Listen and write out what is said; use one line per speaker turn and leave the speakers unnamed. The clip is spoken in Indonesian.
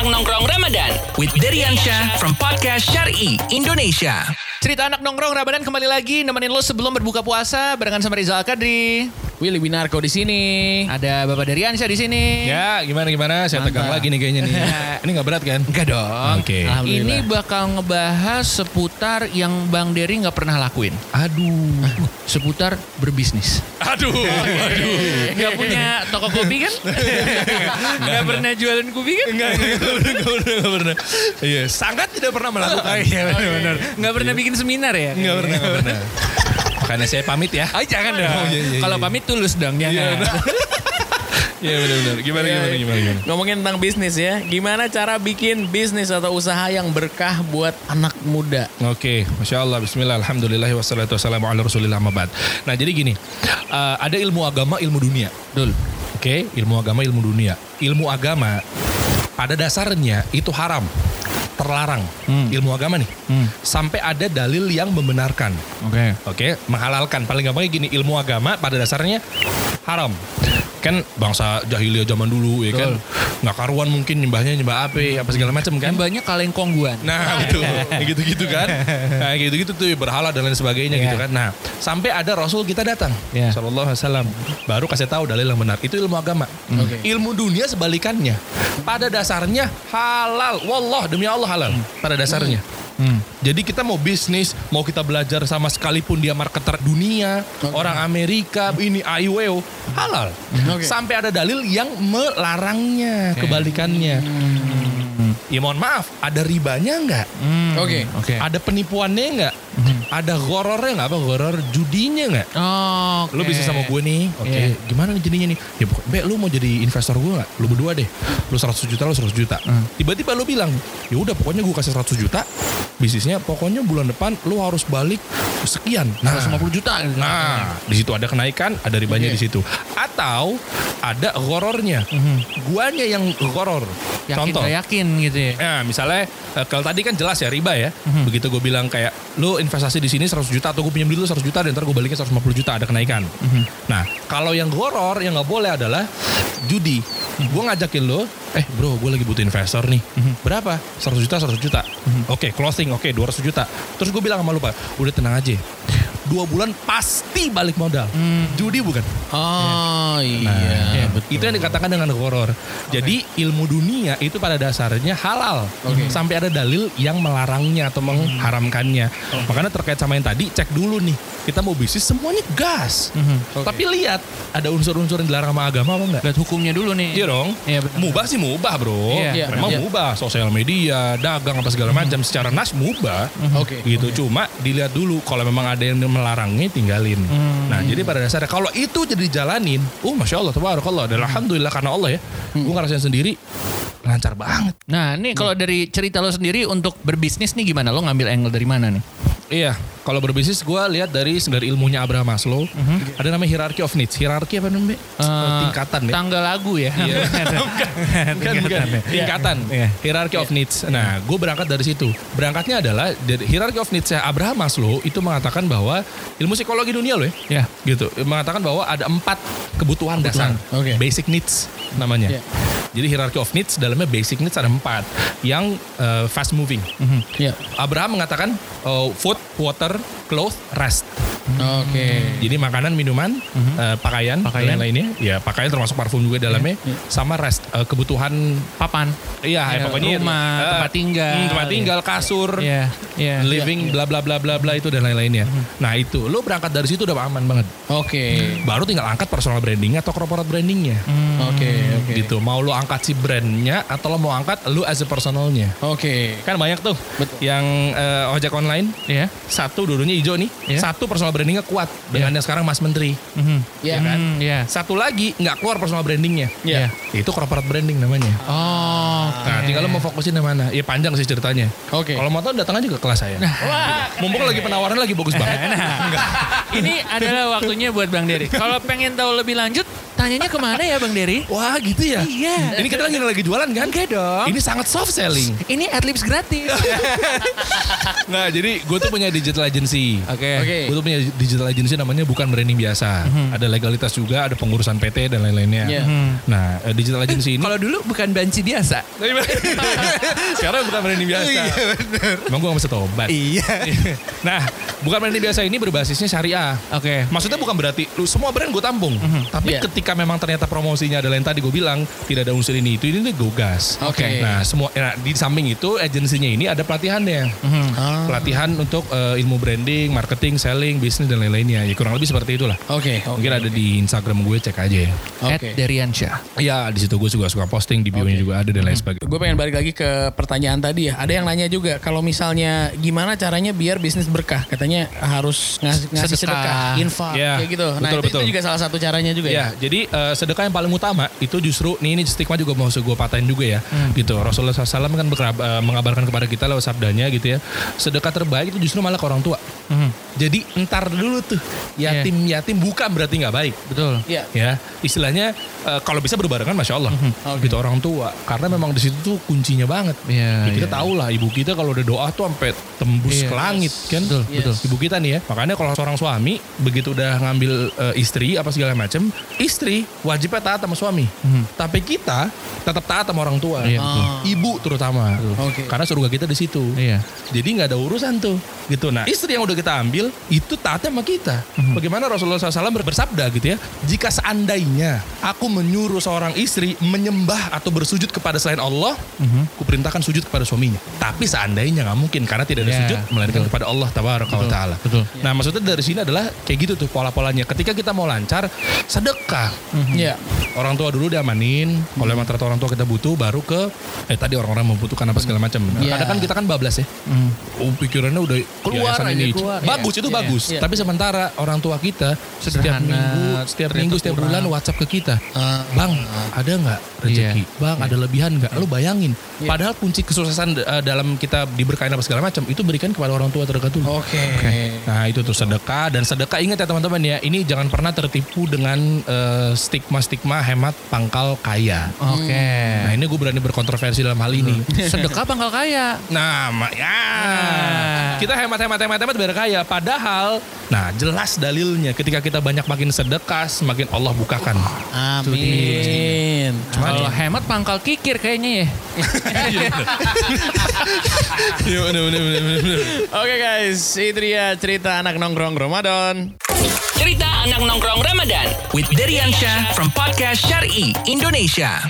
Anak Nongkrong Ramadan with Deriansyah from Podcast Syari Indonesia.
Cerita anak nongkrong Ramadan kembali lagi nemenin lo sebelum berbuka puasa barengan sama Rizal Kadri.
Willy Winarko di sini.
Ada Bapak Deriansyah di sini.
Ya, gimana gimana? Saya tegang
Mantap.
lagi nih kayaknya nih. Ini nggak berat kan?
Enggak dong.
Oke.
Alhamdulillah.
Ini bakal ngebahas seputar yang Bang Dery nggak pernah lakuin.
Aduh.
Seputar berbisnis.
Aduh. Aduh.
Gak punya toko kopi kan? Gak pernah jualan kopi kan?
Enggak, enggak, enggak pernah, enggak enggak. Iya, sangat tidak pernah melakukan.
Iya benar-benar. Gak pernah bikin seminar ya?
Enggak pernah, enggak pernah. Karena saya pamit ya.
Oh jangan dong.
Oh, iya, iya,
Kalau
iya.
pamit tulus dong.
Iya,
Jangan.
benar. Iya benar-benar. Gimana, gimana, gimana, gimana.
Ngomongin tentang bisnis ya. Gimana cara bikin bisnis atau usaha yang berkah buat anak muda?
Oke, Masya Allah, Bismillah, Alhamdulillah, wassalatu wassalamu ala rasulillah amma ba'd. Nah jadi gini, eh, ada ilmu agama, ilmu dunia.
Dul.
Oke, ilmu agama, ilmu dunia. Ilmu agama pada dasarnya itu haram, terlarang. Ilmu agama nih, sampai ada dalil yang membenarkan.
Oke.
Oke, menghalalkan. Paling gampangnya gini, ilmu agama pada dasarnya haram. Kan bangsa jahiliyah zaman dulu ya kan, nggak karuan mungkin nyembahnya nyembah apa, apa segala macam kan.
Kan banyak kaleng kongguan.
Nah betul, Kayak gitu-gitu kan. Nah gitu-gitu tuh berhala dan lain sebagainya
Iya.
gitu kan. Nah sampai ada Rasul kita datang. Sallallahu Alaihi Wasallam, baru kasih tahu dalil yang benar. Itu ilmu agama.
Oke.
Ilmu dunia sebalikannya. Pada dasarnya halal. Wallah demi Allah halal. Pada dasarnya.
Hmm.
Jadi kita mau bisnis, mau kita belajar sama sekalipun dia marketer dunia, orang Amerika, ini IWO, halal.
Oke.
Sampai ada dalil yang melarangnya, kebalikannya. Ya mohon maaf, ada ribanya nggak?
Hmm.
Oke.
Oke.
Ada penipuannya nggak? Ada horornya nggak? Apa horor judinya nggak?
Oh,
Lu bisa sama gue nih, oke.
Iya.
Gimana nih jadinya nih? Ya Be, lu mau jadi investor gue nggak? Lu berdua deh. Lu 100 juta, lu 100 juta.
Hmm.
Tiba-tiba lu bilang, ya udah pokoknya gue kasih 100 juta. Bisnisnya pokoknya bulan depan lu harus balik sekian. Nah,
150 juta. gitu.
Nah, di situ ada kenaikan, ada ribanya
Oke.
di situ. Atau ada horornya. Guanya yang horor. Contoh.
gak yakin gitu ya.
Nah, misalnya eh, kalau tadi kan jelas ya riba ya. Begitu gue bilang kayak lu investasi di sini 100 juta atau gue pinjam duit lu 100 juta dan ntar gue balikin 150 juta ada kenaikan. Nah, kalau yang horor yang nggak boleh adalah judi. Gue ngajakin lo, eh bro gue lagi butuh investor nih. Berapa? 100 juta, 100 juta. Oke, closing, oke 200 juta. Terus gue bilang sama lu Pak, udah tenang aja. Dua bulan pasti balik modal. Judi bukan?
Oh iya,
Nah,
betul.
Itu yang dikatakan dengan horor. Jadi ilmu dunia itu pada dasarnya halal.
Oke.
Sampai ada dalil yang melarangnya atau mengharamkannya. Makanya terkait sama yang tadi, cek dulu nih. Kita mau bisnis semuanya gas.
Oke.
Tapi lihat ada unsur-unsur yang dilarang sama agama apa enggak?
Lihat hukumnya dulu nih.
Iya dong.
Iya, benar.
Mubah sih mubah bro.
Iya,
Memang
iya.
mubah. Sosial media, dagang apa segala macam. Secara nas mubah.
Oke.
Gitu. Cuma dilihat dulu. Kalau memang ada yang melarangnya tinggalin. Nah jadi pada dasarnya kalau itu jadi dijalanin. Uh Masya Allah. Tabarakallah. Dan Alhamdulillah karena Allah ya. Gue ngerasain sendiri. Lancar banget.
Nah, nih kalau dari cerita lo sendiri untuk berbisnis nih gimana? Lo ngambil angle dari mana nih?
Iya. Kalau berbisnis gue lihat dari dari ilmunya Abraham Maslow. Ada namanya hierarchy of needs. Hierarchy apa namanya?
Eh,
Tingkatan ya.
Tangga lagu ya.
Iya. bukan, bukan. Tingkatan.
Iya.
Hierarchy of needs. Nah, gue berangkat dari situ. Berangkatnya adalah dari hierarchy of needs Abraham Maslow itu mengatakan bahwa ilmu psikologi dunia loh ya.
Ya.
Gitu. Mengatakan bahwa ada empat kebutuhan, dasar.
Oke.
Basic needs namanya.
Iya.
Jadi hierarchy of needs dalamnya basic needs ada empat yang eh, fast moving.
Iya.
Abraham mengatakan eh, food, water, Welcome. Clothes, rest.
Oke.
Jadi makanan, minuman, eh, pakaian,
Pakaian.
dan lainnya. Ya pakaian termasuk parfum juga dalamnya. Sama rest, eh, kebutuhan
Papan.
Iya,
Ya,
pokoknya
rumah,
eh,
tempat tinggal.
hmm, tempat tinggal, kasur,
Iya. Iya.
living, bla bla bla bla bla itu dan lain-lainnya. Nah itu, lo berangkat dari situ udah aman banget.
Oke.
Baru tinggal angkat personal branding atau corporate brandingnya.
Oke. Oke.
Gitu. Mau lo angkat si brandnya atau lo mau angkat lo as a personalnya.
Oke.
Kan banyak tuh
Betul.
yang eh, ojek online.
Iya.
Satu dulunya hijau nih,
Iya.
satu personal brandingnya kuat dengan yang sekarang Mas Menteri.
Mhm.
Iya
kan?
Hmm, Iya.
Satu lagi nggak keluar personal brandingnya.
Iya.
Itu corporate branding namanya.
Oh.
Nah, tinggal lo mau fokusin di mana? Ya panjang sih ceritanya.
Oke.
Kalau mau tahu datang aja ke kelas saya.
Wah.
Mumpung lagi penawaran lagi bagus banget.
Nah, ini adalah waktunya buat Bang Dery. Kalau pengen tahu lebih lanjut, Tanyanya ke mana ya Bang Dery?
Wah gitu ya?
Iya.
Ini kita lagi lagi jualan kan?
Enggak dong.
Ini sangat soft selling.
Ini adlibs gratis.
Nah jadi gue tuh punya digital agency.
Oke.
Oke.
Gue tuh punya digital agency namanya bukan branding biasa. Ada legalitas juga, ada pengurusan PT dan lain-lainnya.
Iya.
Nah eh, digital agency ini
Kalau dulu bukan banci biasa.
sekarang bukan branding biasa.
Iya,
Emang gue gak bisa tobat.
Iya.
nah bukan branding biasa ini berbasisnya syariah.
Oke.
Maksudnya bukan berarti lu semua brand gue tampung. Tapi
Iya.
ketika memang ternyata promosinya adalah yang tadi gue bilang tidak ada unsur ini itu ini gue gas.
Oke.
Nah semua nah, di samping itu agensinya ini ada pelatihannya.
Ah.
Pelatihan untuk eh, ilmu branding, marketing, selling, bisnis dan lain-lainnya. Ya kurang lebih seperti itulah.
Oke.
Mungkin ada di Instagram gue cek aja ya.
At
Oke.
Deriansyah.
Ya di situ gue juga suka posting di bio-nya
Oke.
juga ada dan lain sebagainya.
Gue pengen balik lagi ke pertanyaan tadi ya. Ada yang nanya juga kalau misalnya gimana caranya biar bisnis berkah? Katanya harus ngasih, ngasih
Sedekah.
sedekah, infak
Ya,
kayak gitu. Nah,
betul,
itu,
betul.
itu juga salah satu caranya juga
Ya, jadi eh, sedekah yang paling utama itu justru nih ini stigma juga mau gue patahin juga ya, gitu. Rasulullah SAW kan berkab- eh, mengabarkan kepada kita lewat sabdanya gitu ya, sedekah terbaik itu justru malah ke orang tua. Jadi entar dulu tuh yatim yatim bukan berarti nggak baik,
Betul.
Iya.
ya istilahnya eh, kalau bisa berbarengan masya Allah,
Oke.
gitu orang tua, karena memang di situ tuh kuncinya banget.
Iya,
Ya, kita
iya.
tahu lah ibu kita kalau udah doa tuh sampai tembus
Iya.
ke langit kan,
Betul,
Yes.
betul.
ibu kita nih ya. Makanya kalau seorang suami begitu udah ngambil eh, istri apa segala macam, istri wajibnya taat sama suami. Tapi kita tetap taat sama orang tua.
Iya.
Ah.
Ibu terutama.
Oke.
Karena surga kita di situ.
Iya.
Jadi nggak ada urusan tuh. Gitu. Nah, istri yang udah kita ambil itu taatnya sama kita. Bagaimana Rasulullah SAW ber- bersabda gitu ya. Jika seandainya aku menyuruh seorang istri menyembah atau bersujud kepada selain Allah, kuperintahkan sujud kepada suaminya. Tapi seandainya nggak mungkin karena tidak ada
Ya,
sujud melainkan
betul.
kepada Allah tabaraka wa taala.
betul.
Nah, maksudnya dari sini adalah kayak gitu tuh pola-polanya. Ketika kita mau lancar, sedekah.
Iya.
Orang tua dulu diamanin, kalau emang ternyata orang tua kita butuh baru ke eh tadi orang-orang membutuhkan apa segala macam.
Iya.
Kadang kan kita kan bablas ya. Oh, pikirannya udah
Keluar aja,
ini.
keluar.
Bagus
Iya,
itu
iya,
bagus.
iya.
Tapi sementara orang tua kita setiap
Sederhana,
minggu, setiap minggu, setiap
kurang.
bulan WhatsApp ke kita.
Ah.
Bang, ada nggak rezeki?
Iya.
Bang, ada lebihan nggak? Lu bayangin.
Iya.
Padahal kunci kesuksesan eh, dalam kita diberkahin apa segala macam itu berikan kepada orang tua terdekat dulu.
Oke.
Nah itu tuh sedekah dan sedekah ingat ya teman-teman ya ini jangan pernah tertipu dengan eh, stigma-stigma hemat pangkal kaya.
Oke.
Nah ini gue berani berkontroversi dalam hal ini.
Sedekah pangkal kaya.
Nah, ya.
Nah.
Kita hemat-hemat-hemat-hemat biar kaya. Padahal, nah jelas dalilnya ketika kita banyak makin sedekah, semakin Allah bukakan.
Amin.
Kalau hemat pangkal kikir kayaknya ya.
Iya bener bener bener bener.
Oke guys, itu dia cerita anak nongkrong Ramadan.
Cerita anak nongkrong Ramadan with Deriansyah from Podcast Syari Indonesia.